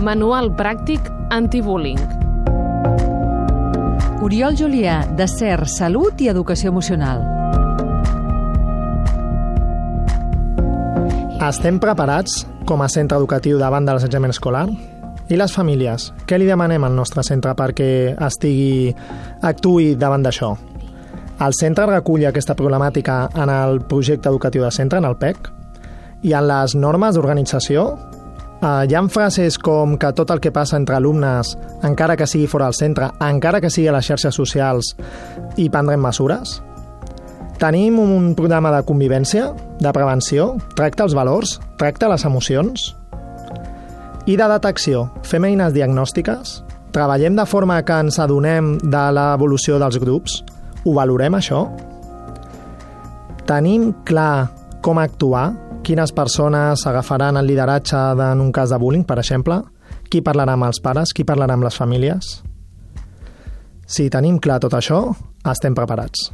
Manual pràctic antibullying. Oriol Julià, de CER, Salut i Educació Emocional. Estem preparats com a centre educatiu davant de l'assetjament escolar? I les famílies? Què li demanem al nostre centre perquè estigui actui davant d'això? El centre recull aquesta problemàtica en el projecte educatiu de centre, en el PEC, i en les normes d'organització Uh, hi ha frases com que tot el que passa entre alumnes, encara que sigui fora del centre, encara que sigui a les xarxes socials, hi prendrem mesures? Tenim un programa de convivència, de prevenció, tracta els valors, tracta les emocions i de detecció. Fem eines diagnòstiques, treballem de forma que ens adonem de l'evolució dels grups, ho valorem això? Tenim clar com actuar quines persones agafaran el lideratge en un cas de bullying, per exemple, qui parlarà amb els pares, qui parlarà amb les famílies. Si tenim clar tot això, estem preparats.